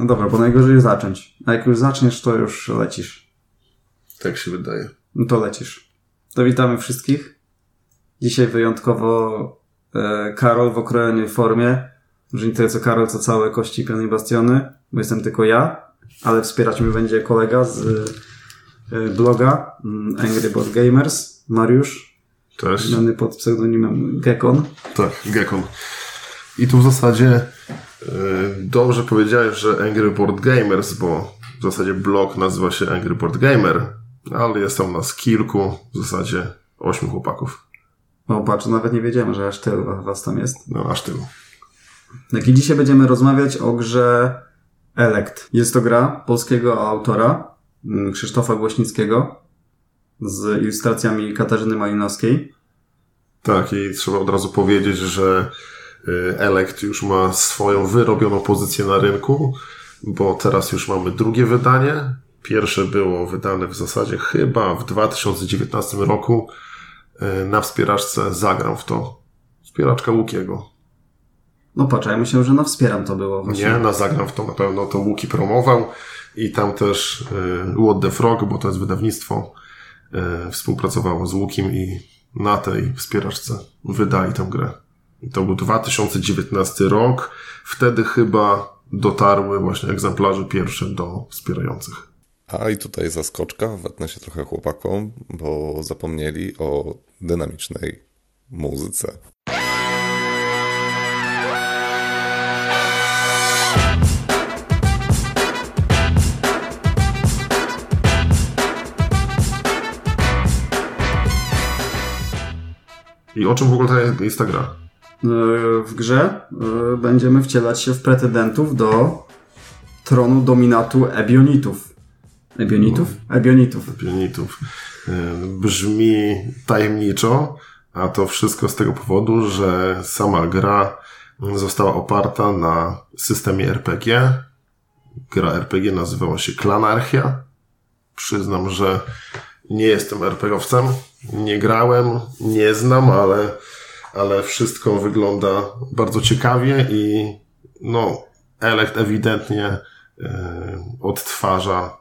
No dobra, bo najgorzej zacząć. A jak już zaczniesz, to już lecisz. Tak się wydaje. No to lecisz. To witamy wszystkich. Dzisiaj wyjątkowo e, Karol w okrojonej formie. Że nie tyle co Karol, co całe kości pionej bastiony, bo jestem tylko ja, ale wspierać mnie będzie kolega z e, bloga mm, Angry Board Gamers, Mariusz, Cześć. znany pod pseudonimem Gekon. Tak, Gekon. I tu w zasadzie dobrze powiedziałeś, że Angry Board Gamers, bo w zasadzie blog nazywa się Angry Board Gamer, ale jest tam nas kilku, w zasadzie ośmiu chłopaków. O, patrz, nawet nie wiedziałem, że aż tylu was tam jest. No, aż tylu. Tak i dzisiaj będziemy rozmawiać o grze Elect. Jest to gra polskiego autora mm, Krzysztofa Głośnickiego z ilustracjami Katarzyny Malinowskiej. Tak, i trzeba od razu powiedzieć, że y, Elect już ma swoją wyrobioną pozycję na rynku, bo teraz już mamy drugie wydanie. Pierwsze było wydane w zasadzie chyba w 2019 roku y, na wspieraczce Zagram w to. Wspieraczka Łukiego. No patrz, ja myślałem, że na wspieram to było właśnie. Nie, na Zagram w to na pewno to Łuki promował i tam też y, What the Frog, bo to jest wydawnictwo, współpracowało z Łukim i na tej wspieraczce wydali tę grę. To był 2019 rok. Wtedy chyba dotarły właśnie egzemplarze pierwsze do wspierających. A i tutaj zaskoczka, wetnę się trochę chłopakom, bo zapomnieli o dynamicznej muzyce. I o czym w ogóle jest ta gra? Y, W grze y, będziemy wcielać się w pretendentów do tronu dominatu Ebionitów. Ebionitów? Ebionitów. Pionitów. Y, Brzmi tajemniczo, a to wszystko z tego powodu, że sama gra została oparta na systemie RPG. Gra RPG nazywała się Klanarchia. Przyznam, że nie jestem RPGowcem, nie grałem, nie znam, ale, ale wszystko wygląda bardzo ciekawie i no, Elect ewidentnie e, odtwarza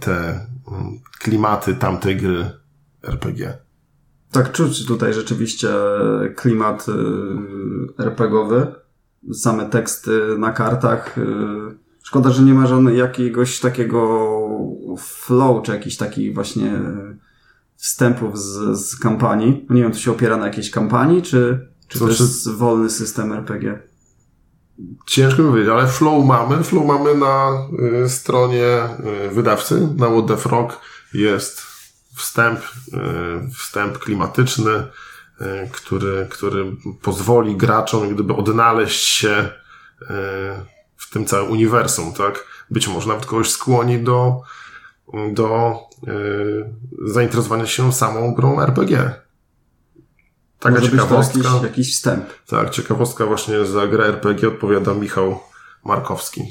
te mm, klimaty tamtej gry RPG. Tak czuć tutaj rzeczywiście klimat y, RPGowy. Same teksty na kartach. y, Szkoda, że nie ma żadnego jakiegoś takiego flow, czy jakiś taki właśnie wstępów z, z kampanii. Nie wiem, to się opiera na jakiejś kampanii, czy, czy to Znaczy- jest wolny system RPG? Ciężko powiedzieć, ale flow mamy. Flow mamy na y, stronie y, wydawcy. Na What the Frog jest wstęp, y, wstęp klimatyczny, y, który, który pozwoli graczom gdyby odnaleźć się y, w tym całym uniwersum, tak? Być może nawet kogoś skłoni do, do y, zainteresowania się samą grą RPG. Taka Może być ciekawostka. jakiś, jakiś wstęp. Tak, ciekawostka właśnie za grę RPG odpowiada Michał Markowski.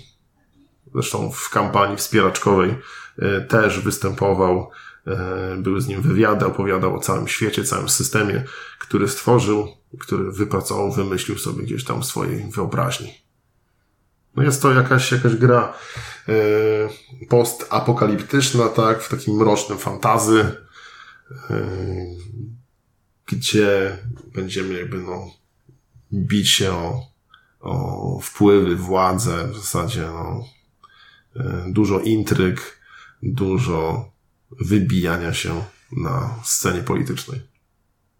Zresztą w kampanii wspieraczkowej e, też występował. e, Były z nim wywiady, opowiadał o całym świecie, całym systemie, który stworzył, który wypracował, wymyślił sobie gdzieś tam w swojej wyobraźni. No jest to jakaś, jakaś gra e, postapokaliptyczna, tak, w takim mrocznym fantazy, e, gdzie będziemy jakby no bić się o, o wpływy, władzę, w zasadzie no, e, dużo intryg, dużo wybijania się na scenie politycznej.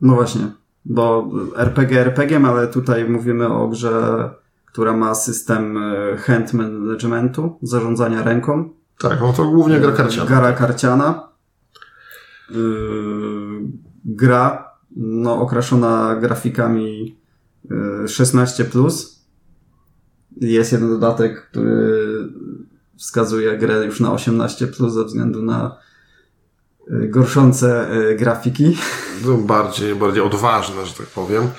No właśnie, bo RPG RPG, ale tutaj mówimy o grze, która ma system y, hand managementu, zarządzania ręką. Tak, no to głównie gra karciana. Gara karciana. Yy, gra, no, okraszona grafikami yy, 16+. Jest jeden dodatek, który wskazuje grę już na 18+, ze względu na gorszące yy, grafiki. No, bardziej, bardziej odważne, że tak powiem.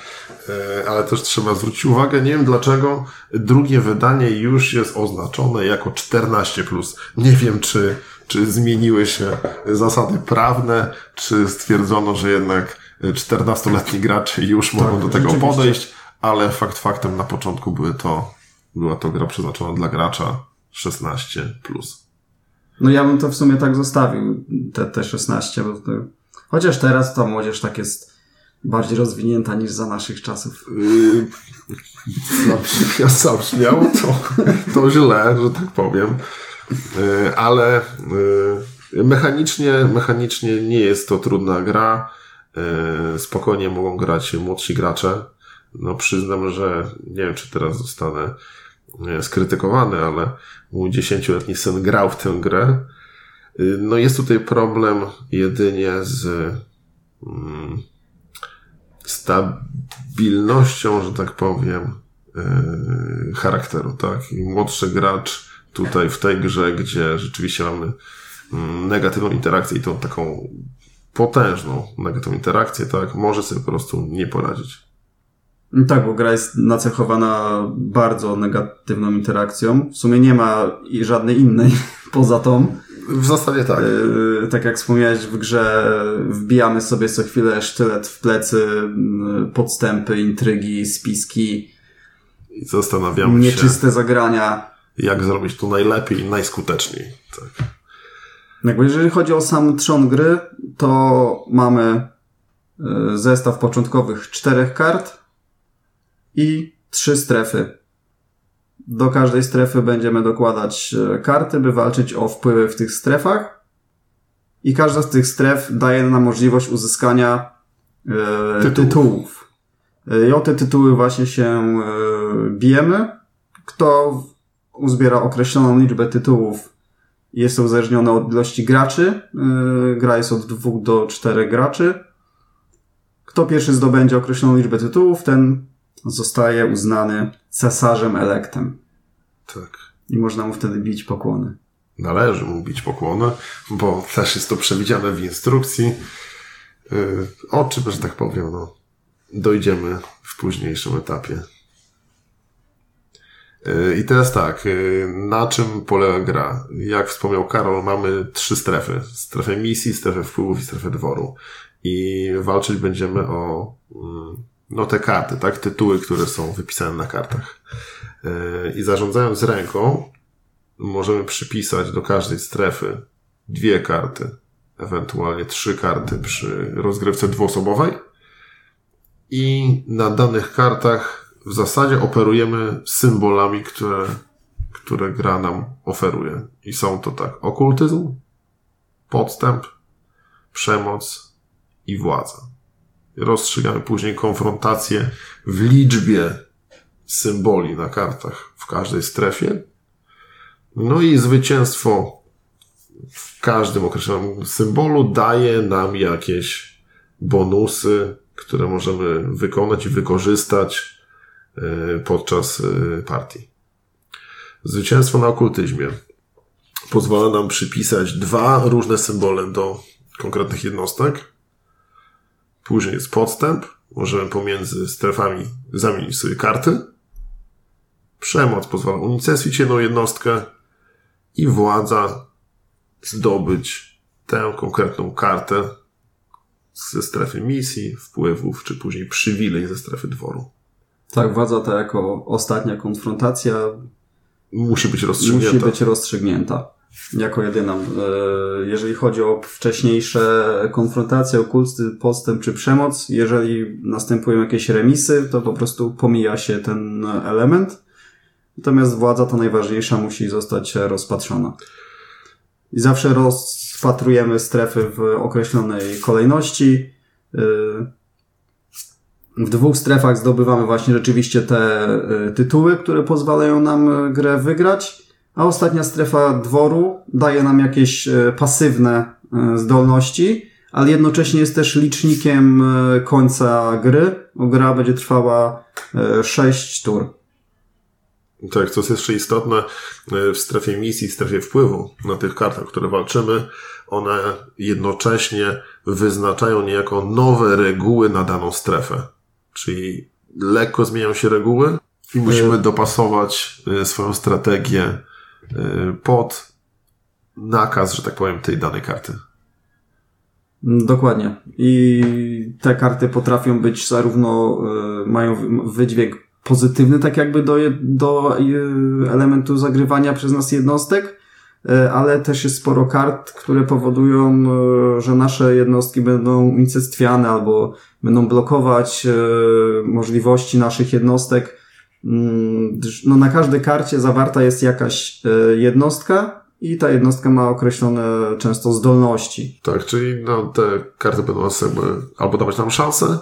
E, Ale też trzeba zwrócić uwagę, nie wiem dlaczego, drugie wydanie już jest oznaczone jako 14+. Nie wiem, czy, czy zmieniły się zasady prawne, czy stwierdzono, że jednak 14-letni gracze już mogą do tego podejść, ale fakt faktem na początku były to, była to gra przeznaczona dla gracza 16 plus. No ja bym to w sumie tak zostawił, te, te 16, bo to... chociaż teraz ta młodzież tak jest bardziej rozwinięta niż za naszych czasów. Yy, ja zabrzmiało to, to źle, że tak powiem. Yy, ale yy, mechanicznie, mechanicznie nie jest to trudna gra. Spokojnie mogą grać młodsi gracze. No przyznam, że nie wiem, czy teraz zostanę skrytykowany, ale mój dziesięcioletni syn grał w tę grę. Yy, no jest tutaj problem jedynie z mm, stabilnością, że tak powiem, yy, charakteru, tak? I młodszy gracz tutaj w tej grze, gdzie rzeczywiście mamy mm, negatywną interakcję i tą taką potężną negatywną interakcję, tak? Może sobie po prostu nie poradzić. No tak, bo gra jest nacechowana bardzo negatywną interakcją. W sumie nie ma żadnej innej poza tą. W zasadzie tak. Yy, tak jak wspomniałeś w grze, wbijamy sobie co chwilę sztylet w plecy, yy, podstępy, intrygi, spiski, I zastanawiamy nieczyste się, zagrania. jak zrobić to najlepiej i najskuteczniej. Tak. Jakby jeżeli chodzi o sam trzon gry, to mamy yy, zestaw początkowych czterech kart i trzy strefy. Do każdej strefy będziemy dokładać e, karty, by walczyć o wpływy w tych strefach. I każda z tych stref daje nam możliwość uzyskania e, Tytułów. tytułów. E, I o te tytuły właśnie się e, bijemy. Kto uzbiera określoną liczbę tytułów, jest to uzależnione od ilości graczy. E, gra jest od dwóch do czterech graczy. Kto pierwszy zdobędzie określoną liczbę tytułów, ten zostaje uznany cesarzem elektem. tak. I można mu wtedy bić pokłony. Należy mu bić pokłony, bo też jest to przewidziane w instrukcji. Yy, O czym, że tak powiem, no, dojdziemy w późniejszym etapie. Yy, I teraz tak, yy, na czym polega gra? Jak wspomniał Karol, mamy trzy strefy. Strefę misji, strefę wpływów i strefę dworu. I walczyć będziemy o mm, no, te karty, tak? Tytuły, które są wypisane na kartach. Yy, I zarządzając ręką, możemy przypisać do każdej strefy dwie karty, ewentualnie trzy karty przy rozgrywce dwuosobowej. I na danych kartach w zasadzie operujemy symbolami, które, które gra nam oferuje. I są to tak okultyzm, podstęp, przemoc i władza. Rozstrzygamy później konfrontację w liczbie symboli na kartach w każdej strefie. No i zwycięstwo w każdym określonym symbolu daje nam jakieś bonusy, które możemy wykonać i wykorzystać e, podczas e, partii. Zwycięstwo na okultyzmie pozwala nam przypisać dwa różne symbole do konkretnych jednostek. Później jest podstęp. Możemy pomiędzy strefami zamienić sobie karty. Przemoc pozwala unicestwić jedną jednostkę i władza zdobyć tę konkretną kartę ze strefy misji, wpływów, czy później przywilej ze strefy dworu. Tak, władza ta jako ostatnia konfrontacja Musi być rozstrzygnięta. musi być rozstrzygnięta. Jako jedyna. E, Jeżeli chodzi o wcześniejsze konfrontacje, okulty, postęp czy przemoc, jeżeli następują jakieś remisy, to po prostu pomija się ten element. Natomiast władza ta najważniejsza musi zostać rozpatrzona. I zawsze rozpatrujemy strefy w określonej kolejności. Y, W dwóch strefach zdobywamy właśnie rzeczywiście te y, tytuły, które pozwalają nam grę wygrać, a ostatnia strefa dworu daje nam jakieś y, pasywne y, zdolności, ale jednocześnie jest też licznikiem y, końca gry. bo Gra będzie trwała 6 tur. Tak, co jest jeszcze istotne, e, w strefie misji, w strefie wpływu na tych kartach, które walczymy, one jednocześnie wyznaczają niejako nowe reguły na daną strefę. Czyli lekko zmieniają się reguły i musimy dopasować e, swoją strategię e, pod nakaz, że tak powiem, tej danej karty. Mm, Dokładnie. I te karty potrafią być zarówno, y, mają wy- wydźwięk pozytywny tak jakby do, do elementu zagrywania przez nas jednostek, ale też jest sporo kart, które powodują, że nasze jednostki będą unicestwiane albo będą blokować możliwości naszych jednostek. Mm, no na każdej karcie zawarta jest jakaś jednostka, i ta jednostka ma określone często zdolności. Tak, czyli no, te karty będą nas jakby albo dawać nam szansę,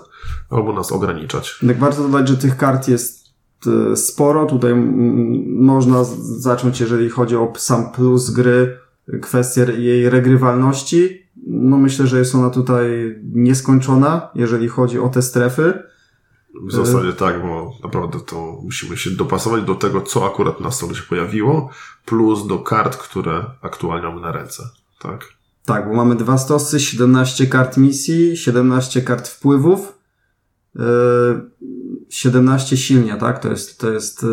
albo nas ograniczać. Tak warto dodać, że tych kart jest e, sporo. Tutaj można zacząć, jeżeli chodzi o sam plus gry, kwestię jej regrywalności. No myślę, że jest ona tutaj nieskończona, jeżeli chodzi o te strefy. W zasadzie tak, bo naprawdę to musimy się dopasować do tego, co akurat na stole się pojawiło, plus do kart, które aktualnie mamy na ręce. Tak? Tak, bo mamy dwa stosy, 17 kart misji, 17 kart wpływów, 17 yy, silnia, tak? To jest, to jest yy,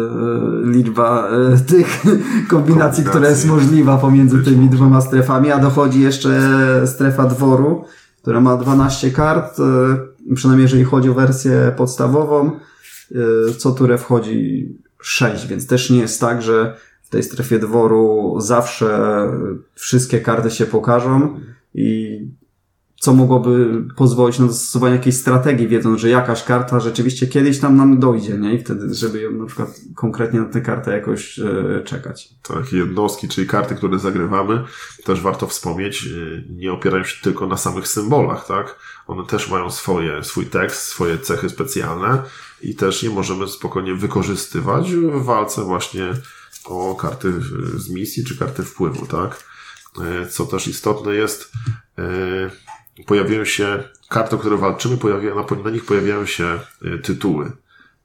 liczba yy, tych kombinacji, która jest możliwa pomiędzy tymi dwoma strefami, a dochodzi jeszcze strefa dworu, która ma 12 kart przynajmniej jeżeli chodzi o wersję podstawową, y, co turę wchodzi 6, więc też nie jest tak, że w tej strefie dworu zawsze wszystkie karty się pokażą i co mogłoby pozwolić na zastosowanie jakiejś strategii, wiedząc, że jakaś karta rzeczywiście kiedyś tam nam dojdzie, nie? I wtedy, żeby ją na przykład konkretnie na tę kartę jakoś e, czekać. Tak, jednostki, czyli karty, które zagrywamy, też warto wspomnieć, e, nie opierają się tylko na samych symbolach, tak? One też mają swoje, swój tekst, swoje cechy specjalne i też je możemy spokojnie wykorzystywać w walce właśnie o karty z misji czy karty wpływu, tak? E, co też istotne jest, pojawiają się karty, o które walczymy, pojawiają, na, nich pojawiają się e, tytuły.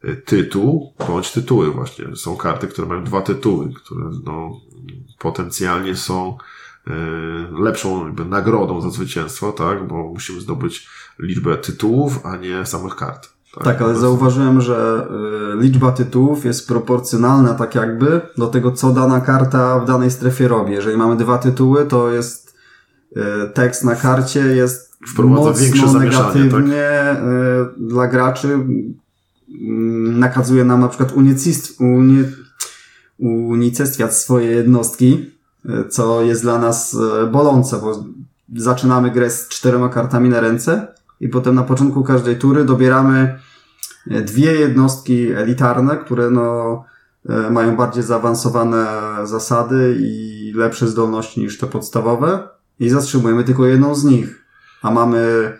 E, tytuł bądź tytuły właśnie. Są karty, które mają dwa tytuły, które no, potencjalnie są e, lepszą jakby, nagrodą za zwycięstwo, tak? Bo musimy zdobyć liczbę tytułów, a nie samych kart. Tak, tak ale zauważyłem, że y, liczba tytułów jest proporcjonalna tak jakby do tego, co dana karta w danej strefie robi. Jeżeli mamy dwa tytuły, to jest E, tekst na karcie jest Wprowadza mocno negatywnie tak? E, dla graczy. Mm, nakazuje nam na przykład unicestwiać swoje jednostki, e, co jest dla nas bolące, bo zaczynamy grę z czterema kartami na ręce i potem na początku każdej tury dobieramy dwie jednostki elitarne, które no, mają bardziej zaawansowane zasady i lepsze zdolności niż te podstawowe i zatrzymujemy tylko jedną z nich. A mamy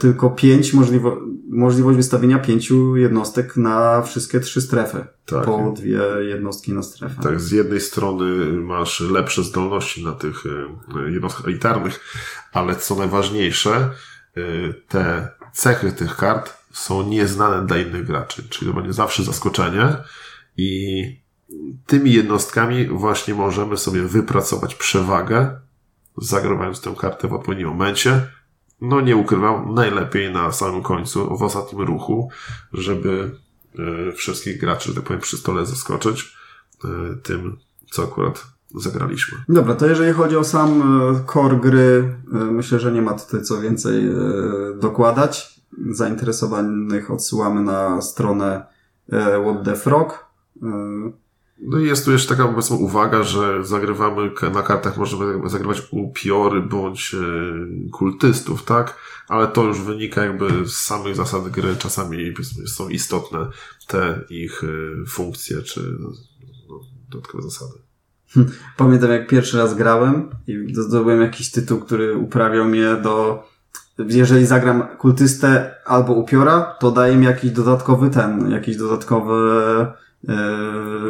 tylko pięć możliwo możliwość wystawienia pięciu jednostek na wszystkie trzy strefy. Tak. Po dwie jednostki na strefę. Tak, z jednej strony masz lepsze zdolności na tych y, jednostkach elitarnych, ale co najważniejsze, y, te cechy tych kart są nieznane dla innych graczy, czyli to będzie zawsze zaskoczenie i tymi jednostkami właśnie możemy sobie wypracować przewagę zagrywając tę kartę w odpowiednim momencie. No nie ukrywam, najlepiej na samym końcu, w ostatnim ruchu, żeby e, wszystkich graczy, że tak powiem, przy stole zaskoczyć e, tym, co akurat zagraliśmy. Dobra, to jeżeli chodzi o sam e, core gry, myślę, że nie ma tutaj co więcej dokładać. Zainteresowanych odsyłamy na stronę What the Frog. No i jest tu jeszcze taka powiedzmy uwaga, że zagrywamy na kartach możemy zagrywać upiory bądź e, kultystów, tak? Ale to już wynika jakby z samych zasad gry. Czasami są istotne te ich e, funkcje czy no, dodatkowe zasady. Hm. Pamiętam jak pierwszy raz grałem i zdobyłem jakiś tytuł, który uprawiał mnie do jeżeli zagram kultystę albo upiora, to daje mi jakiś dodatkowy ten, jakiś dodatkowy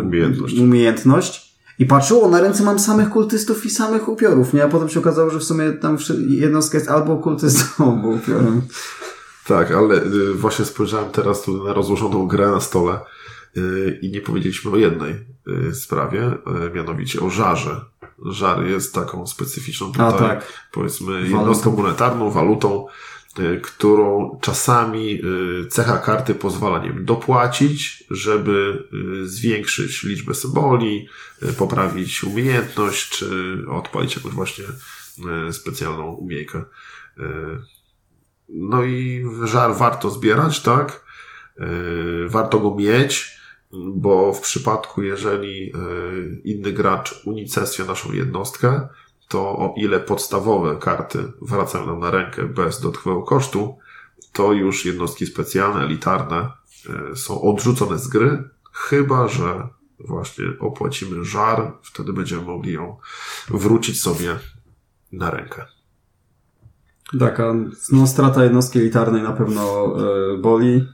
umiejętność. umiejętność. I patrzyło, na ręce mam samych kultystów i samych upiorów, nie? A potem się okazało, że w sumie tam jednostka jest albo kultystą, albo upiorem. Tak, ale y, właśnie spojrzałem teraz tu na rozłożoną grę na stole y, i nie powiedzieliśmy o jednej y, sprawie, mianowicie o żarze. Żar jest taką specyficzną tutaj, A, tak. powiedzmy, jednostką monetarną, walutą, którą czasami y, cecha karty pozwala nie dopłacić, żeby y, zwiększyć liczbę symboli, poprawić umiejętność, czy odpalić jakąś właśnie specjalną umiejkę. No i żar warto zbierać, tak? warto go mieć, bo w przypadku, jeżeli inny gracz unicestwia naszą jednostkę, to o ile podstawowe karty wracają nam na rękę bez dodatkowego kosztu, to już jednostki specjalne, elitarne są odrzucone z gry, chyba że właśnie opłacimy żar, wtedy będziemy mogli ją wrócić sobie na rękę. Tak, a no, strata jednostki elitarnej na pewno yy, boli.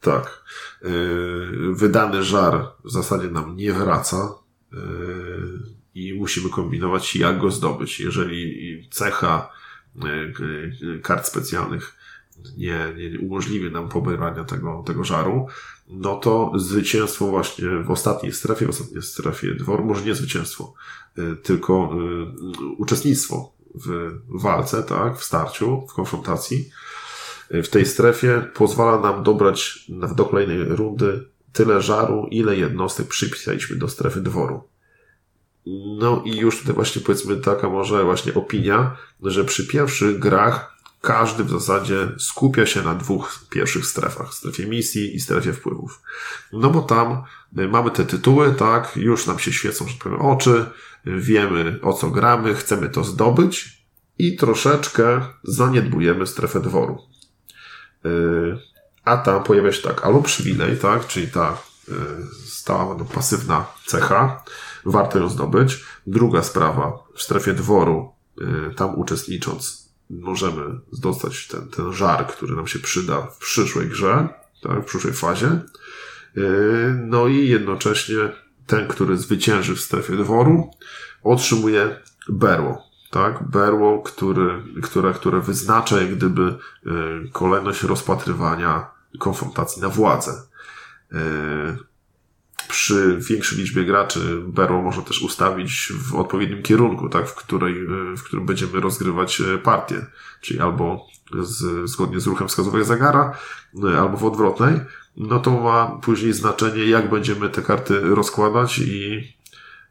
Tak. Yy, wydany żar w zasadzie nam nie wraca yy, i musimy kombinować, jak go zdobyć. Jeżeli cecha kart specjalnych nie, nie umożliwi nam pobierania tego, tego żaru, no to zwycięstwo właśnie w ostatniej strefie, w ostatniej strefie dworu, może nie zwycięstwo, y, tylko y, uczestnictwo w walce, tak, w starciu, w konfrontacji, w tej strefie pozwala nam dobrać do kolejnej rundy tyle żaru, ile jednostek przypisaliśmy do strefy dworu. No i już tutaj właśnie powiedzmy taka może właśnie opinia, że przy pierwszych grach każdy w zasadzie skupia się na dwóch pierwszych strefach, strefie misji i strefie wpływów. No bo tam y, mamy te tytuły, tak, już nam się świecą, że powiem, oczy, wiemy o co gramy, chcemy to zdobyć i troszeczkę zaniedbujemy strefę dworu. Y, a tam pojawia się tak, albo przywilej, tak, czyli ta y, stała no, pasywna cecha, warto ją zdobyć. Druga sprawa, w strefie dworu, tam uczestnicząc, możemy dostać ten, ten żar, który nam się przyda w przyszłej grze, tak, w przyszłej fazie. Yy, no i jednocześnie ten, który zwycięży w strefie dworu, otrzymuje berło. Tak, berło, który, które, które wyznacza jak gdyby yy, kolejność rozpatrywania konfrontacji na władzę. Przy większej liczbie graczy Berło można też ustawić w odpowiednim kierunku, tak, w, której, w którym będziemy rozgrywać e, partię, czyli albo z, zgodnie z ruchem wskazówek zegara, e, albo w odwrotnej, no to ma później znaczenie, jak będziemy te karty rozkładać i,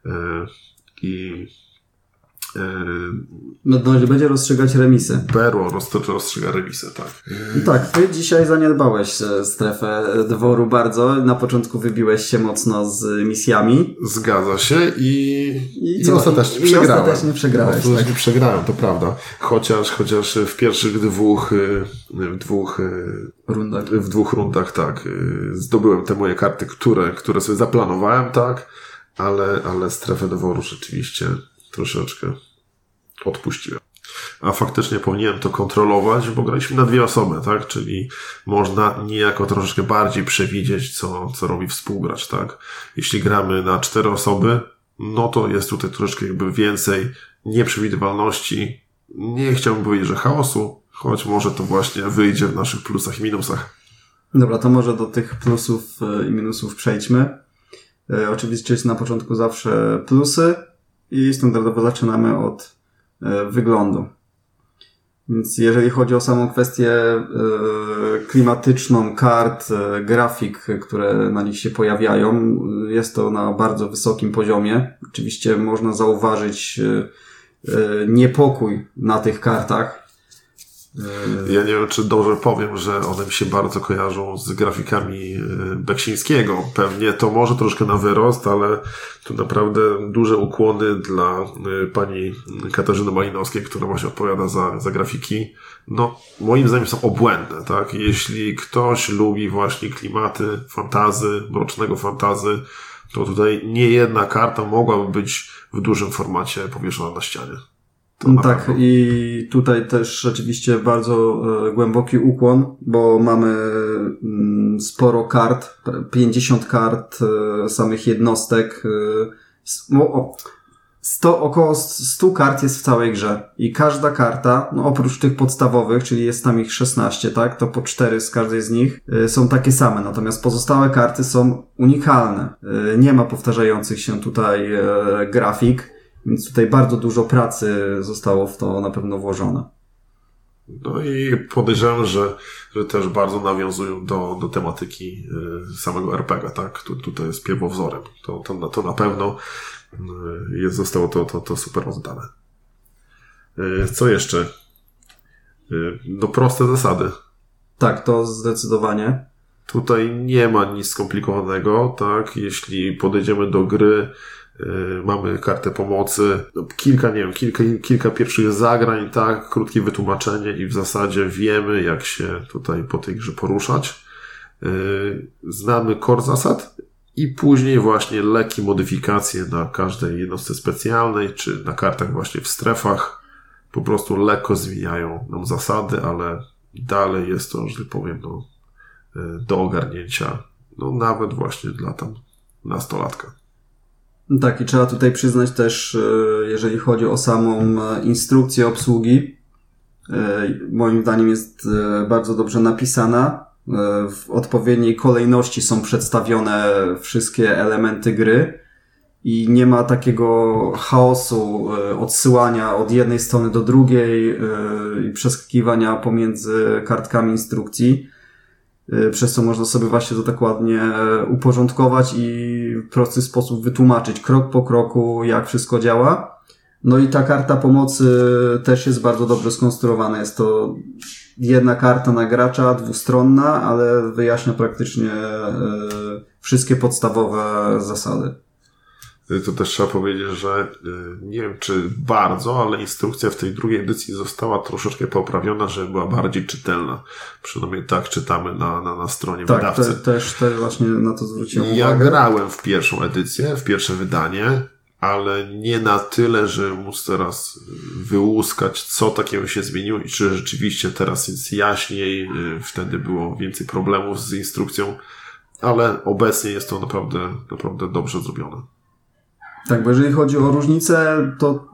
e, i no, no, będzie rozstrzygać remisy. Berło rozstrzyga remisy, tak. Tak, ty dzisiaj zaniedbałeś e, strefę dworu bardzo. Na początku wybiłeś się mocno z misjami. Zgadza się i, i, i ostatecznie i, przegrałem. I ostatecznie przegrałeś. No, tak. przegrałem, to prawda. Chociaż, chociaż w pierwszych dwóch, e, w dwóch e, rundach, w dwóch rundach, tak, zdobyłem te moje karty, które, które sobie zaplanowałem, tak, ale, ale strefę dworu rzeczywiście troszeczkę odpuściłem. A faktycznie powinienem to kontrolować, bo graliśmy na dwie osoby, tak? Czyli można niejako troszeczkę bardziej przewidzieć, co, co robi współgracz, tak? Jeśli gramy na cztery osoby, no to jest tutaj troszeczkę jakby więcej nieprzewidywalności. Nie chciałbym powiedzieć, że chaosu, choć może to właśnie wyjdzie w naszych plusach i minusach. Dobra, to może do tych plusów e, i minusów przejdźmy. E, oczywiście jest na początku zawsze plusy, i standardowo zaczynamy od e, wyglądu. Więc jeżeli chodzi o samą kwestię e, klimatyczną kart, e, grafik, które na nich się pojawiają, jest to na bardzo wysokim poziomie. Oczywiście można zauważyć niepokój na tych kartach, ja nie wiem, czy dobrze powiem, że one mi się bardzo kojarzą z grafikami e, Beksińskiego. Pewnie to może troszkę na wyrost, ale tu naprawdę duże ukłony dla e, pani Katarzyny Malinowskiej, która właśnie odpowiada za, za grafiki. No, moim zdaniem są obłędne, tak? Jeśli ktoś lubi właśnie klimaty fantazy, mrocznego fantazy, to tutaj nie jedna karta mogłaby być w dużym formacie powieszona na ścianie. Tak, i tutaj też rzeczywiście bardzo e, głęboki ukłon, bo mamy mm, sporo kart, 50 kart e, samych jednostek. E, o, 100, około 100 kart jest w całej grze i każda karta, no oprócz tych podstawowych, czyli jest tam ich 16, tak, to po 4 z każdej z nich są takie same, natomiast pozostałe karty są unikalne. Nie ma powtarzających się tutaj grafik więc tutaj bardzo dużo pracy zostało w to na pewno włożone. No i podejrzewam, że, że też bardzo nawiązują do, do tematyki y, samego RPG, tak? Tu, tutaj jest pierwowzorem. To, to, to na pewno y, jest, zostało to, to, to super oddane. Y, co jeszcze? No proste zasady. Tak, to zdecydowanie. Tutaj nie ma nic skomplikowanego, tak? Jeśli podejdziemy do gry, mamy kartę pomocy, no, kilka, nie wiem, kilka, kilka pierwszych zagrań, tak? Krótkie wytłumaczenie i w zasadzie wiemy, jak się tutaj po tej grze poruszać. Yy, znamy core zasad i później właśnie lekkie modyfikacje na każdej jednostce specjalnej, czy na kartach właśnie w strefach. Po prostu lekko zmieniają nam zasady, ale dalej jest to, że tak powiem, no, yy, do ogarnięcia, no nawet właśnie dla tam nastolatka. Tak, i trzeba tutaj przyznać też, yy, jeżeli chodzi o samą instrukcję obsługi, moim zdaniem jest bardzo dobrze napisana. E, w odpowiedniej kolejności są przedstawione wszystkie elementy gry i nie ma takiego chaosu e, odsyłania od jednej strony do drugiej e, i przeskakiwania pomiędzy kartkami instrukcji, przez co można sobie właśnie to tak ładnie uporządkować i prosty sposób wytłumaczyć krok po kroku, jak wszystko działa. No i ta karta pomocy też jest bardzo dobrze skonstruowana. Jest to jedna karta na gracza, dwustronna, ale wyjaśnia praktycznie e, wszystkie podstawowe zasady. To też trzeba powiedzieć, że e, nie wiem czy bardzo, ale instrukcja w tej drugiej edycji została troszeczkę poprawiona, żeby była bardziej czytelna. Przynajmniej tak czytamy na, na, na stronie tak, wydawcy. Tak, też, też właśnie na to zwróciłem ja uwagę. Ja grałem w pierwszą edycję, w pierwsze wydanie ale nie na tyle, że móc teraz wyłuskać, co takiego się zmieniło i czy rzeczywiście teraz jest jaśniej, y, wtedy było więcej problemów z instrukcją, ale obecnie jest to naprawdę, naprawdę dobrze zrobione. Tak, bo jeżeli chodzi o różnice, to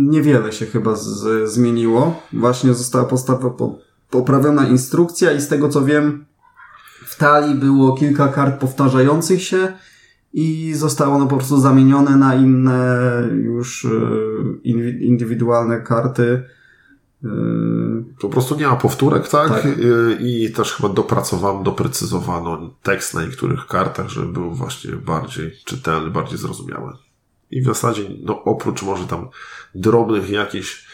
niewiele się chyba z, zmieniło. Właśnie została postawa, po, poprawiona instrukcja i z tego co wiem, w talii było kilka kart powtarzających się, i zostało ono po prostu zamienione na inne już e, indywidualne karty. E, po prostu nie ma powtórek, tak? tak? E, I też chyba dopracowano, doprecyzowano tekst na niektórych kartach, żeby był właśnie bardziej czytelny, bardziej zrozumiały. I w zasadzie, no oprócz może tam drobnych jakichś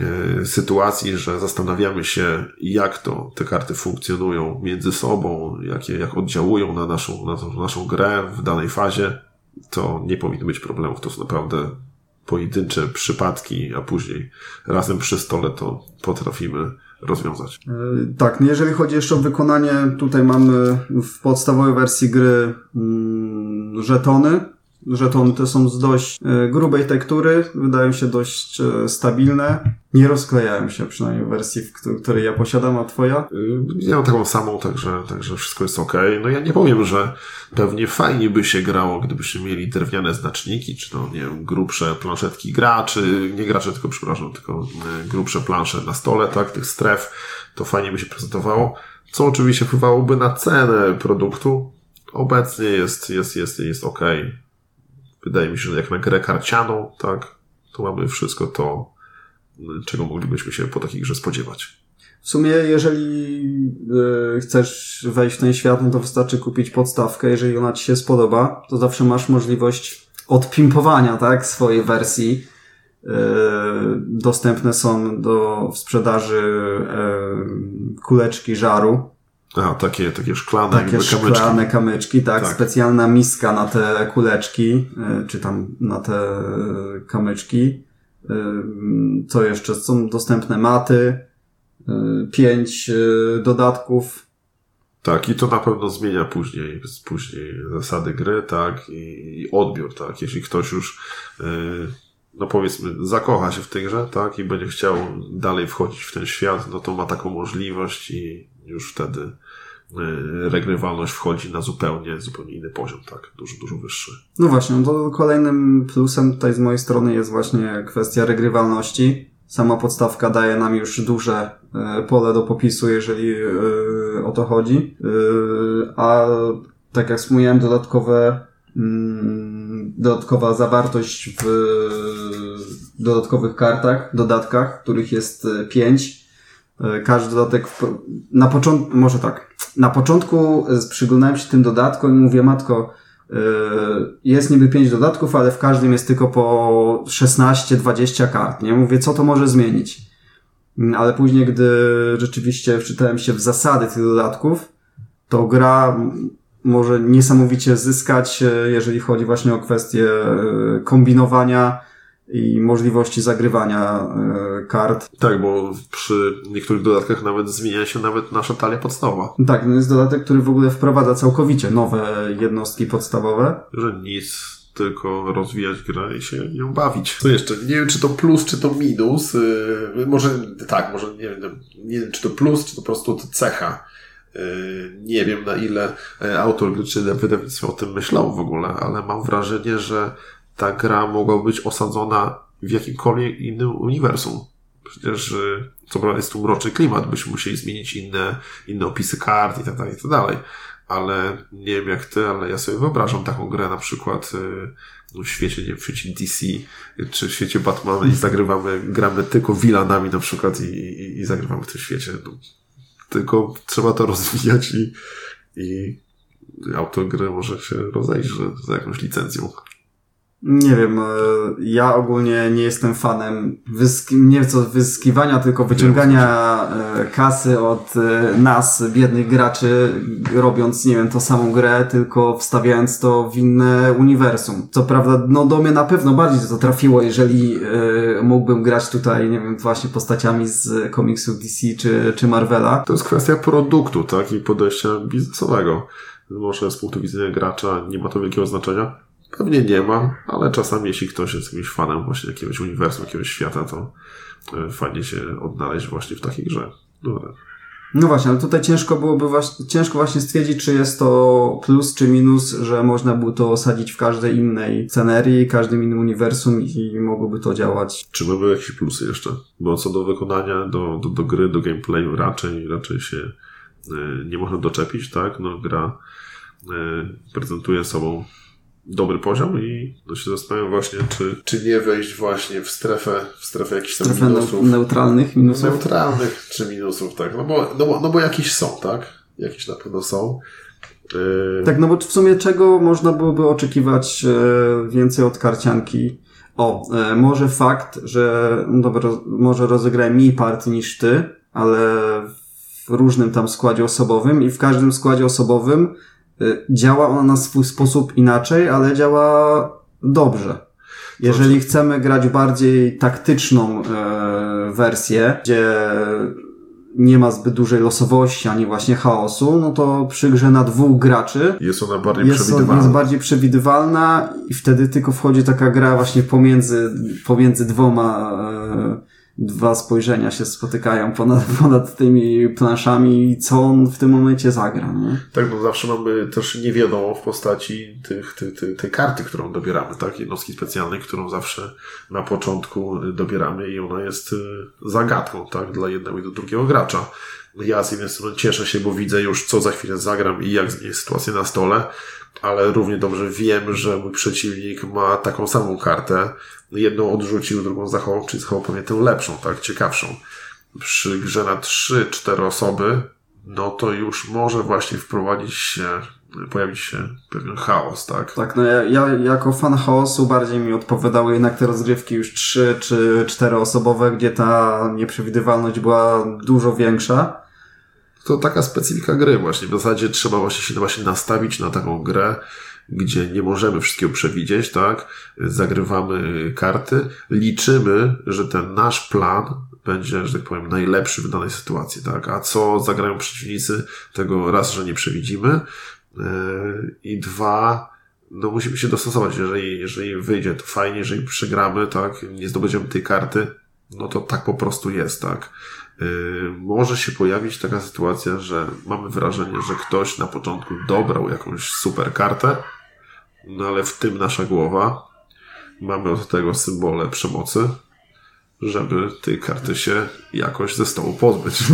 E, sytuacji, że zastanawiamy się, jak to te karty funkcjonują między sobą, jakie, jak oddziałują na naszą, na naszą grę w danej fazie, to nie powinno być problemów. To są naprawdę pojedyncze przypadki, a później razem przy stole to potrafimy rozwiązać. E, tak, no jeżeli chodzi jeszcze o wykonanie, tutaj mamy w podstawowej wersji gry mm, żetony, Żetony te są z dość e, grubej tektury, wydają się dość e, stabilne. Nie rozklejają się, przynajmniej w wersji, w której ja posiadam, a twoja? Y, ja mam taką samą, także, także wszystko jest ok. No ja nie powiem, że pewnie fajnie by się grało, gdybyśmy mieli drewniane znaczniki, czy to, nie wiem, grubsze planszetki graczy, nie gracze, tylko przepraszam, tylko y, grubsze plansze na stole, tak, tych stref, to fajnie by się prezentowało, co oczywiście wpływałoby na cenę produktu. Obecnie jest, jest, jest, jest ok Wydaje mi się, że jak na grę karcianą, tak, to mamy wszystko to, czego moglibyśmy się po takich grze spodziewać. W sumie, jeżeli y, chcesz wejść w ten świat, no to wystarczy kupić podstawkę. Jeżeli ona ci się spodoba, to zawsze masz możliwość odpimpowania, tak, swojej wersji. Y, dostępne są do w sprzedaży y, kuleczki żaru, a, takie, takie szklane takie kamyczki. szklane kamyczki, tak, tak, specjalna miska na te kuleczki, e, czy tam na te kamyczki. E, co jeszcze? Są dostępne maty, e, pięć dodatków. Tak, i to na pewno zmienia później, później zasady gry, tak, i odbiór, tak. Jeśli ktoś już, no powiedzmy, zakocha się w tej grze, tak, i będzie chciał dalej wchodzić w ten świat, no to ma taką możliwość i już wtedy regrywalność wchodzi na zupełnie, zupełnie inny poziom, tak, dużo, dużo wyższy. No właśnie, no to kolejnym plusem tutaj z mojej strony jest właśnie kwestia regrywalności. Sama podstawka daje nam już duże y, pole do popisu, jeżeli y, o to chodzi. A tak jak wspomniałem, dodatkowe mm, dodatkowa zawartość w dodatkowych kartach, dodatkach, których jest pięć, każdy dodatek, w, na początku, może tak, na początku e, przyglądałem się tym dodatkom i mówię, matko, e, jest niby pięć dodatków, ale w każdym jest tylko po 16-20 kart, nie? Mówię, co to może zmienić? Mm, ale później, gdy rzeczywiście wczytałem się w zasady tych dodatków, to gra może niesamowicie zyskać, e, jeżeli chodzi właśnie o kwestie e, kombinowania i możliwości zagrywania e, kart. Tak, bo przy niektórych dodatkach nawet zmienia się nawet nasza talia podstawowa. Tak, no jest dodatek, który w ogóle wprowadza całkowicie nowe jednostki podstawowe. Że nic, tylko rozwijać grę i się nią bawić. Co jeszcze? Nie wiem, czy to plus, czy to minus. Yy, może tak, może nie wiem, nie wiem, czy to plus, czy to po prostu to cecha. Yy, nie wiem, na ile e, autor gry czy wydawnictwo o tym myślał w ogóle, ale mam wrażenie, że ta gra mogła być osadzona w jakimkolwiek innym uniwersum. Przecież y, co prawda jest tu mroczny klimat, byśmy musieli zmienić inne, inne opisy kart i tak dalej, i tak dalej. Ale nie wiem jak ty, ale ja sobie wyobrażam taką grę na przykład y, w świecie, nie wiem, w świecie DC czy w świecie Batmana i zagrywamy, gramy tylko villanami na przykład i, i, i zagrywamy w tym świecie. No, tylko trzeba to rozwijać i, i autor gry może się rozejść za jakąś licencją. Nie wiem, e, ja ogólnie nie jestem fanem wyski, nie co wyskiwania, tylko wyciągania e, kasy od e, nas, biednych graczy, robiąc, nie wiem, tą samą grę, tylko wstawiając to w inne uniwersum. Co prawda, no do mnie na pewno bardziej to trafiło, jeżeli mógłbym grać tutaj, nie wiem, właśnie postaciami z komiksu DC czy, czy Marvela. To jest kwestia produktu, tak, i podejścia biznesowego. Może z punktu widzenia gracza nie ma to wielkiego znaczenia, Pewnie nie ma, ale czasami jeśli ktoś jest jakimś fanem właśnie jakiegoś uniwersum, jakiegoś świata, to e, fajnie się odnaleźć właśnie w takiej grze. Dobra. No właśnie, ale tutaj ciężko byłoby właśnie, ciężko właśnie stwierdzić, czy jest to plus czy minus, że można było to osadzić w każdej innej scenerii, każdym innym uniwersum i mogłoby to działać. Czy mamy jakieś plusy jeszcze? Bo co do wykonania, do, do, do gry, do gameplayu raczej, raczej się y, nie można doczepić, tak? No gra y, prezentuje sobą dobry poziom i no się zastanawiam właśnie, czy, czy nie wejść właśnie w strefę, w strefę jakichś tam strefę minusów. neutralnych minusów. Neutralnych czy minusów, tak. No bo, no bo, no bo jakieś są, tak? Jakieś na pewno są. Yy... Tak, no bo w sumie czego można byłoby oczekiwać e, więcej od karcianki? O, e, może fakt, że no dobra, może rozegraj mniej partii niż ty, ale w różnym tam składzie osobowym i w każdym składzie osobowym działa ona na swój sposób inaczej, ale działa dobrze. Jeżeli chcemy grać bardziej taktyczną e, wersję, gdzie nie ma zbyt dużej losowości ani właśnie chaosu, no to przy grze na dwóch graczy jest ona bardziej jest, przewidywalna. Jest bardziej przewidywalna i wtedy tylko wchodzi taka gra właśnie pomiędzy, pomiędzy dwoma e, dwa spojrzenia się spotykają ponad, ponad tymi planszami, co on w tym momencie zagra. Nie? Tak, bo zawsze mamy też niewiadomą w postaci tych, tych, tych, tej karty, którą dobieramy, tak? Jednostki specjalnej, którą zawsze na początku dobieramy i ona jest y, zagadką, tak? Dla jednego i do drugiego gracza. Ja z jednej strony cieszę się, bo widzę już, co za chwilę zagram i jak jest sytuacja na stole, ale równie dobrze wiem, że mój przeciwnik ma taką samą kartę, jedną odrzucił, drugą zachował, czyli zachował pewnie tę lepszą, tak, ciekawszą. Przy grze na 3-4 osoby, no to już może właśnie wprowadzić się, pojawić się pewien chaos, tak? Tak, no ja, ja jako fan chaosu bardziej mi odpowiadały jednak te rozgrywki już 3 czy 4 osobowe, gdzie ta nieprzewidywalność była dużo większa. To taka specyfika gry właśnie. W zasadzie trzeba właśnie się właśnie nastawić na taką grę, gdzie nie możemy wszystkiego przewidzieć, tak? Zagrywamy karty, liczymy, że ten nasz plan będzie, że tak powiem, najlepszy w danej sytuacji, tak? A co zagrają przeciwnicy, tego raz, że nie przewidzimy yy, i dwa, no musimy się dostosować. Jeżeli, jeżeli wyjdzie, to fajnie, jeżeli przegramy, tak? Nie zdobędziemy tej karty, no to tak po prostu jest, tak? Yy, może się pojawić taka sytuacja, że mamy wrażenie, że ktoś na początku dobrał jakąś super kartę, no ale w tym nasza głowa mamy od tego symbole przemocy, żeby tej karty się jakoś ze stołu pozbyć.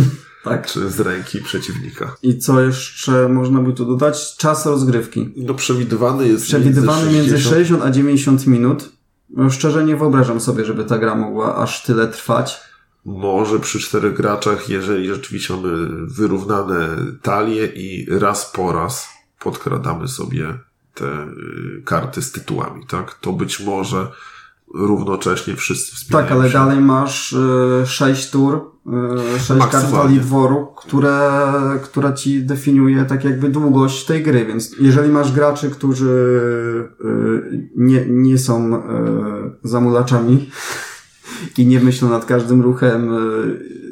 Tak. Czy z ręki przeciwnika. I co jeszcze można by tu dodać? Czas rozgrywki. No przewidywany jest przewidywany między 60, między 60 a 90 minut. No szczerze nie wyobrażam sobie, żeby ta gra mogła aż tyle trwać. Może przy czterech graczach, jeżeli rzeczywiście mamy wyrównane talie i raz po raz podkradamy sobie te y, karty z tytułami, tak? To być może równocześnie wszyscy wspierają Tak, ale się. dalej masz y, sześć tur yy, sześć kart talii dworu, które, która ci definiuje tak jakby długość tej gry, więc jeżeli masz graczy, którzy yy, nie, nie są yy, zamulaczami i nie myślą nad każdym ruchem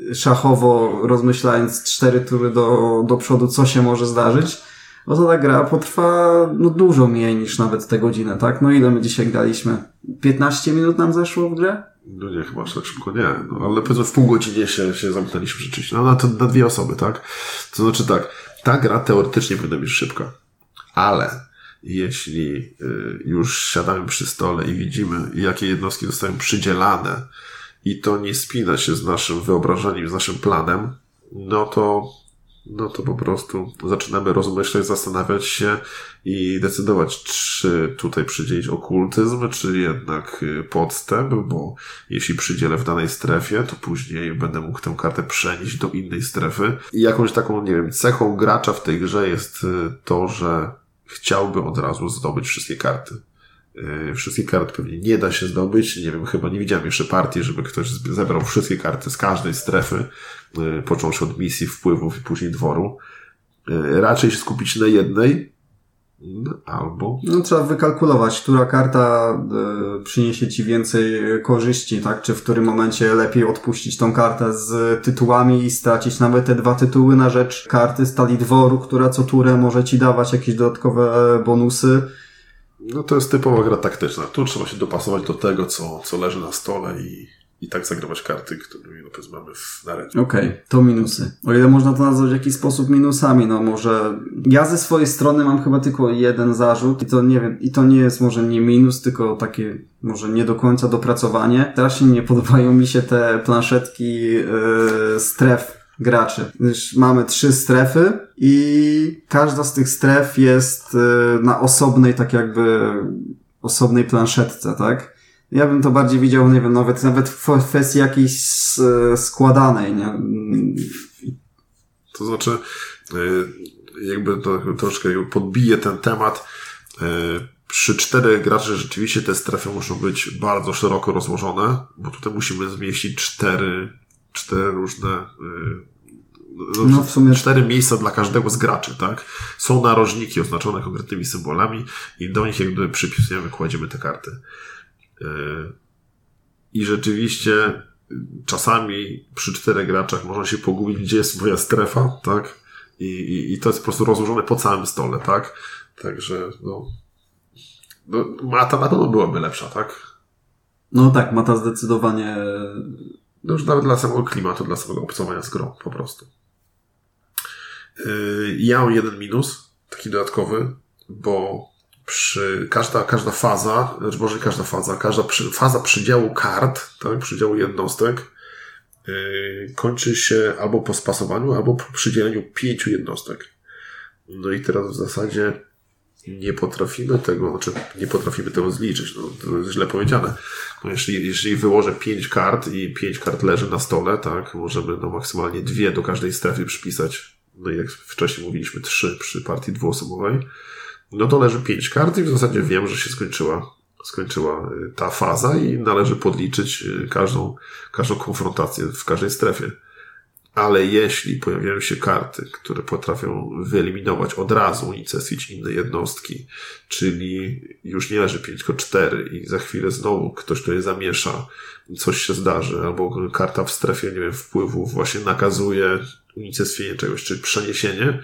yy, szachowo, rozmyślając cztery tury do, do przodu, co się może zdarzyć, no to ta gra potrwa no, dużo mniej niż nawet tę godzinę, tak? No ile my dzisiaj graliśmy? 15 minut nam zeszło w grę? No nie, chyba tak szybko nie, no, ale powiedzmy w pół godzinie się, się zamknęliśmy rzeczywiście. No na, to, na dwie osoby, tak? To znaczy tak, ta gra teoretycznie powinna być szybka, ale jeśli y, już siadamy przy stole i widzimy, jakie jednostki zostają przydzielane i to nie spina się z naszym wyobrażeniem, z naszym planem, no to no to po prostu zaczynamy rozmyślać, zastanawiać się i decydować, czy tutaj przydzielić okultyzm, czy jednak y, podstęp, bo jeśli przydzielę w danej strefie, to później będę mógł tę kartę przenieść do innej strefy. I jakąś taką, nie wiem, cechą gracza w tej grze jest y, to, że chciałby od razu zdobyć wszystkie karty. Y, wszystkie karty pewnie nie da się zdobyć. Nie wiem, chyba nie widziałem jeszcze partii, żeby ktoś zebrał wszystkie karty z każdej strefy, y, począwszy od misji, wpływów i później dworu. Y, raczej się skupić na jednej, albo. No, trzeba wykalkulować, która karta y, przyniesie ci więcej korzyści, tak? Czy w którym momencie lepiej odpuścić tą kartę z tytułami i stracić nawet te dwa tytuły na rzecz karty stali dworu, która co turę może ci dawać jakieś dodatkowe bonusy no to jest typowa gra taktyczna. Tu trzeba się dopasować do tego, co, co leży na stole i, i tak zagrywać karty, które no, mamy w naręczu. Okej, okay, to minusy. O ile można to nazwać w jakiś sposób minusami, no może ja ze swojej strony mam chyba tylko jeden zarzut i to nie wiem, i to nie jest może nie minus, tylko takie może nie do końca dopracowanie. Strasznie nie podobają mi się te planszetki yy, stref graczy. Gdyż mamy trzy strefy i każda z tych stref jest y, na osobnej, tak jakby osobnej planszetce, tak? Ja bym to bardziej widział, nie wiem, nawet, nawet w kwestii jakiejś składanej, nie? To znaczy, y, jakby to troszkę podbije ten temat. Y, przy czterech graczy rzeczywiście te strefy muszą być bardzo szeroko rozłożone, bo tutaj musimy zmieścić cztery cztery różne y, no, w sumie... cztery miejsca dla każdego z graczy, tak? Są narożniki oznaczone konkretnymi symbolami i do nich jakby przypisujemy, kładziemy te karty. Y, I rzeczywiście czasami przy czterech graczach można się pogubić, gdzie jest moja strefa, tak? I, i, I to jest po prostu rozłożone po całym stole, tak? Także, no, no mata na pewno byłaby lepsza, tak? No tak, mata zdecydowanie no już nawet dla samego klimatu, dla samego obcowania z grą po prostu. Yy, ja mam jeden minus, taki dodatkowy, bo przy każda, każda faza, znaczy może każda faza, każda przy, faza przydziału kart, tak, przydziału jednostek, yy, kończy się albo po spasowaniu, albo po przydzieleniu pięciu jednostek. No i teraz w zasadzie nie potrafimy tego, znaczy nie potrafimy tego zliczyć, no, to jest źle powiedziane. No, jeśli, jeśli wyłożę pięć kart i pięć kart leży na stole, tak, możemy no, maksymalnie dwie do każdej strefy przypisać. No i jak wcześniej mówiliśmy, trzy przy partii dwuosobowej. No to leży pięć kart i w zasadzie wiem, że się skończyła, skończyła y, ta faza i należy podliczyć y, każdą, każdą konfrontację w każdej strefie. Ale jeśli pojawiają się karty, które potrafią wyeliminować od razu unicestwić inne jednostki, czyli już nie leży 5, tylko 4 i za chwilę znowu ktoś to je zamiesza, coś się zdarzy, albo karta w strefie, nie wiem, wpływów właśnie nakazuje unicestwienie czegoś, czy przeniesienie,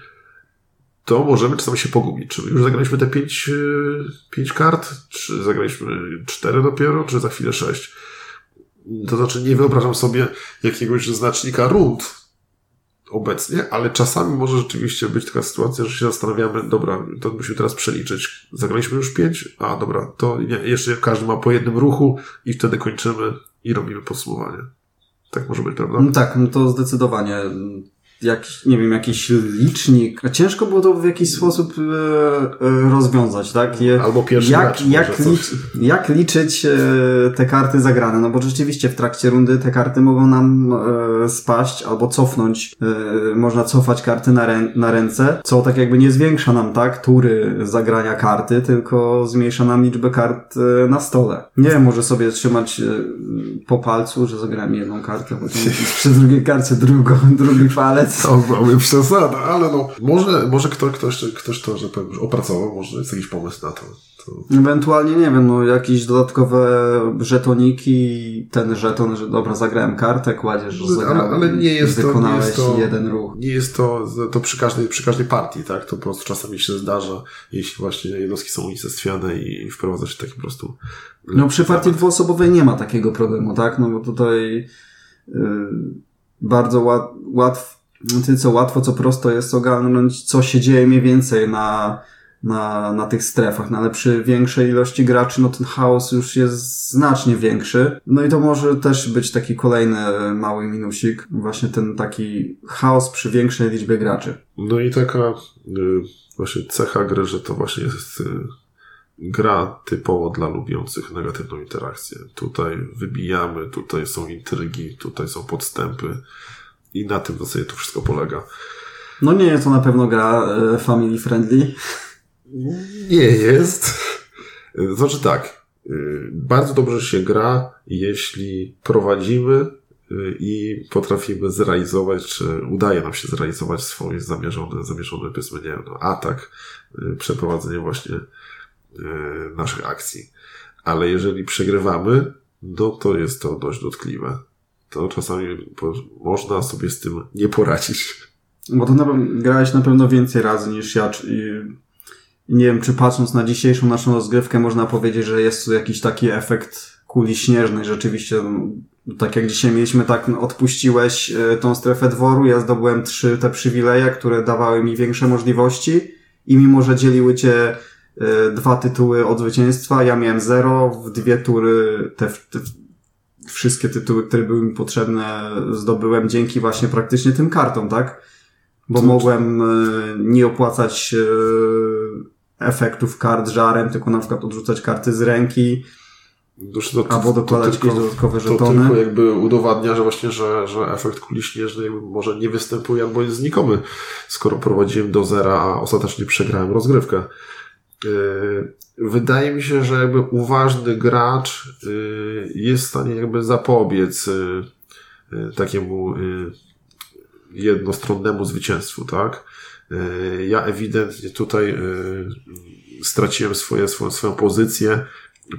to możemy czasami się pogubić. Czy już zagraliśmy te 5, 5 kart, czy zagraliśmy 4 dopiero, czy za chwilę 6. To znaczy nie wyobrażam sobie jakiegoś znacznika rund, obecnie, ale czasami może rzeczywiście być taka sytuacja, że się zastanawiamy, dobra, to musimy teraz przeliczyć. Zagraliśmy już pięć? A dobra, to nie, jeszcze każdy ma po jednym ruchu i wtedy kończymy i robimy podsumowanie. Tak może być, prawda? No tak, no to zdecydowanie. Jakiś, nie wiem, jakiś licznik. Ciężko było to w jakiś sposób e, e, rozwiązać, tak? Je, Albo pierwszy jak, mecz, jak, coś. jak liczyć e, te karty zagrane? No bo rzeczywiście w trakcie rundy te karty mogą nam e, spaść albo cofnąć. E, można cofać karty na, rę, na ręce, co tak jakby nie zwiększa nam, tak? Tury zagrania karty, tylko zmniejsza nam liczbę kart e, na stole. Nie wiem, może sobie trzymać po palcu, że zagrałem jedną kartę, potem przy drugiej karcie drugą, drugi palec. To byłaby przesada, ale no, może, może ktoś, ktoś, ktoś to, że powiem, już opracował, może jest jakiś pomysł na to. to... Ewentualnie, nie wiem, no jakieś dodatkowe żetoniki, ten żeton, że dobra, zagrałem kartę, kładziesz, że Ale- zagrałem, ale nie jest to- nie wykonałeś jest to- jeden ruch. Nie jest to, to przy każdej, przy każdej partii, tak? To po prostu czasami się zdarza, jeśli właśnie jednostki są unicestwiane i wprowadza się taki po prostu... No przy partii dwuosobowej nie ma takiego problemu, tak? No bo tutaj y, bardzo łat, łatw, ty co łatwo, co prosto jest ogarnąć, co się dzieje mniej więcej na, na, na tych strefach, no ale przy większej ilości graczy, no ten chaos już jest znacznie większy. No i to może też być taki kolejny mały minusik, właśnie ten taki chaos przy większej liczbie graczy. No i taka y, właśnie cecha gry, że to właśnie jest y, gra typowo dla lubiących negatywną interakcję. Tutaj wybijamy, tutaj są intrygi, tutaj są podstępy i na tym w zasadzie to wszystko polega. No nie jest to na pewno gra e, family friendly. Nie jest. Znaczy tak, y, bardzo dobrze się gra, jeśli prowadzimy y, i potrafimy zrealizować, czy udaje nam się zrealizować swoje zamierzone, zamierzone powiedzmy, nie wiem, no, atak, przeprowadzenie właśnie naszych akcji. Ale jeżeli przegrywamy, no to jest to dość dotkliwe. To czasami można sobie z tym nie poradzić. Bo to na, pewno- grałeś na pewno więcej razy niż ja. nie wiem, czy patrząc na dzisiejszą naszą rozgrywkę, można powiedzieć, że jest tu jakiś taki efekt kuli śnieżnej. Rzeczywiście, tak jak dzisiaj mieliśmy, tak odpuściłeś e, tą strefę dworu. Ja zdobyłem trzy te przywileje, które dawały mi większe możliwości. I mimo, że dzieliły cię e, dwa tytuły od zwycięstwa, ja miałem zero, w dwie tury te, te wszystkie tytuły, które były mi potrzebne, zdobyłem dzięki właśnie praktycznie tym kartom, tak? Bo To- mogłem e, nie opłacać e, efektów kart żarem, tylko na przykład odrzucać karty z ręki, Znaczy to, albo dokładać jakieś dodatkowe To żetony. tylko jakby udowadnia, że właśnie, że, że efekt kuli śnieżnej może nie występuje albo jest znikomy, skoro prowadziłem do zera, a ostatecznie przegrałem rozgrywkę. Yy, Wydaje mi się, że jakby uważny gracz yy, jest w stanie jakby zapobiec yy, yy, takiemu jednostronnemu zwycięstwu, tak? Ja ewidentnie tutaj straciłem swoje, swoją, swoją pozycję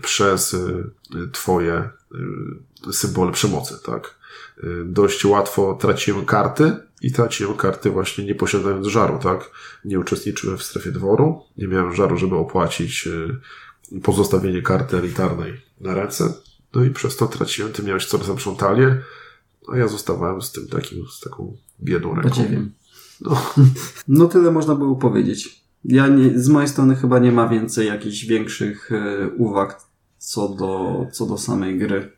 przez y, twoje y, symbole przemocy, tak? Y, Dość łatwo traciłem karty i traciłem karty właśnie nie posiadając żaru, tak? Nie uczestniczyłem w strefie dworu, nie miałem żaru, żeby opłacić y, pozostawienie karty elitarnej na ręce, no i przez to traciłem, ty miałeś coraz lepszą talię, a ja zostawałem z tym takim, z taką biedą ręką. No. No tyle można było powiedzieć. Ja nie, z mojej strony chyba nie ma więcej jakichś większych e, uwag co do, co do samej gry.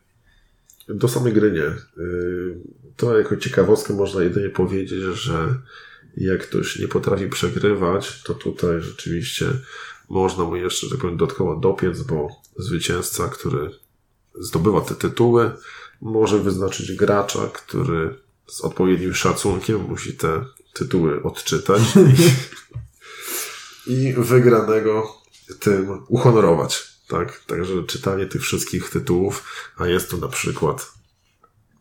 Do samej gry nie. Y, To jako ciekawostkę można jedynie powiedzieć, że jak ktoś nie potrafi przegrywać, to tutaj rzeczywiście można mu jeszcze, tak powiem, dodatkowo dopiec, bo zwycięzca, który zdobywa te tytuły, może wyznaczyć gracza, który z odpowiednim szacunkiem musi te tytuły odczytać i, i wygranego tym uhonorować. Tak? Także czytanie tych wszystkich tytułów, a jest to na przykład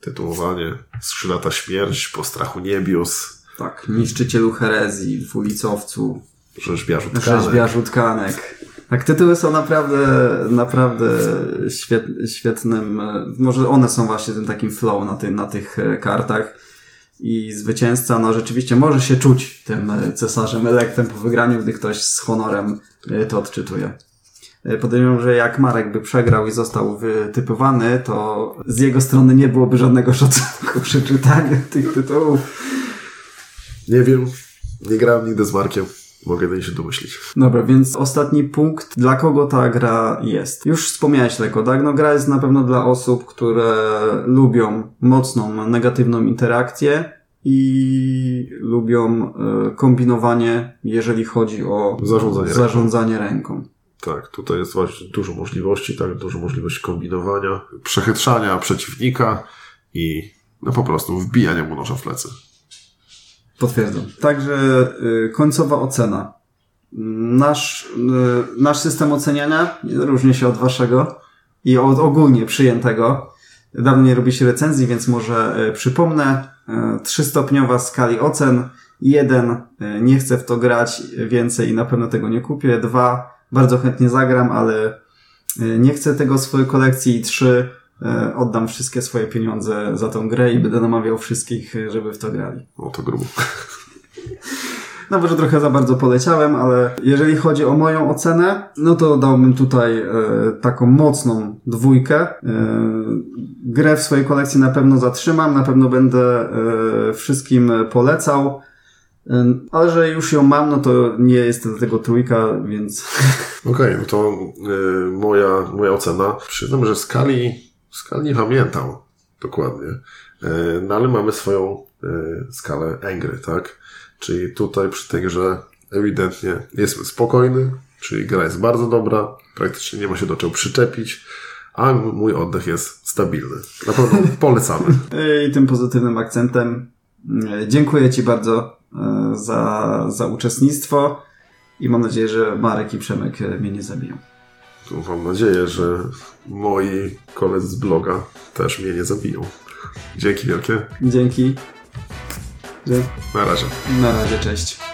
tytułowanie Skrzydlata Śmierć, Po strachu niebios, Tak, niszczycielu herezji, dwulicowcu, Rzeźbiarzu tkanek. rzeźbiarzu tkanek. Tak, tytuły są naprawdę, naprawdę świet, świetnym, e, może one są właśnie tym takim flow na, tym, na tych e, kartach i zwycięzca, no rzeczywiście może się czuć tym e, cesarzem elektem po wygraniu, gdy ktoś z honorem to odczytuje. E, Podejrzewam, że jak Marek by przegrał i został wytypowany, to z jego strony nie byłoby żadnego szacunku przy czytaniu tych tytułów. Nie wiem, nie grałem nigdy z Markiem. Mogę jedynie się domyślić. Dobra, więc ostatni punkt, dla kogo ta gra jest. Już wspomniałeś lekko, tak? No gra jest na pewno dla osób, które lubią mocną, negatywną interakcję i lubią e, kombinowanie, jeżeli chodzi o Zarządzanie zarządzanie ręką. Tak, tutaj jest właśnie dużo możliwości, tak, dużo możliwości kombinowania, przechytrzania przeciwnika i no po prostu wbijania mu noża w plecy. Potwierdzam. Także y, końcowa ocena. Nasz, y, nasz system oceniania różni się od waszego i od ogólnie przyjętego. Dawno nie robi się recenzji, więc może y, przypomnę. Y, Trzystopniowa skali ocen. Jeden, y, nie chcę w to grać więcej i na pewno tego nie kupię. Dwa, bardzo chętnie zagram, ale y, nie chcę tego swojej kolekcji. I trzy, y, oddam wszystkie swoje pieniądze za tą grę i będę namawiał wszystkich, y, żeby w to grali. No to grubo. No może trochę za bardzo poleciałem, ale jeżeli chodzi o moją ocenę, no to dałbym tutaj e, taką mocną dwójkę. E, grę w swojej kolekcji na pewno zatrzymam, na pewno będę e, wszystkim polecał. Ale że już ją mam, no to nie jest do tego trójka, więc Okej, no to y, moja, moja ocena. Przyznam, że skali, skali nie pamiętam dokładnie, y, no ale mamy swoją y, skalę Angry, tak? Czyli tutaj przy tej grze ewidentnie jestem spokojny, czyli gra jest bardzo dobra, praktycznie nie ma się do czego przyczepić, a mój oddech jest stabilny. Na pewno polecamy. i tym pozytywnym akcentem e, dziękuję Ci bardzo za, za uczestnictwo i mam nadzieję, że Marek i Przemek e, mnie nie zabiją. Mam nadzieję, że moi koledzy z bloga też mnie nie zabiją. Dzięki wielkie. Dzięki. Na razie. Na razie, cześć.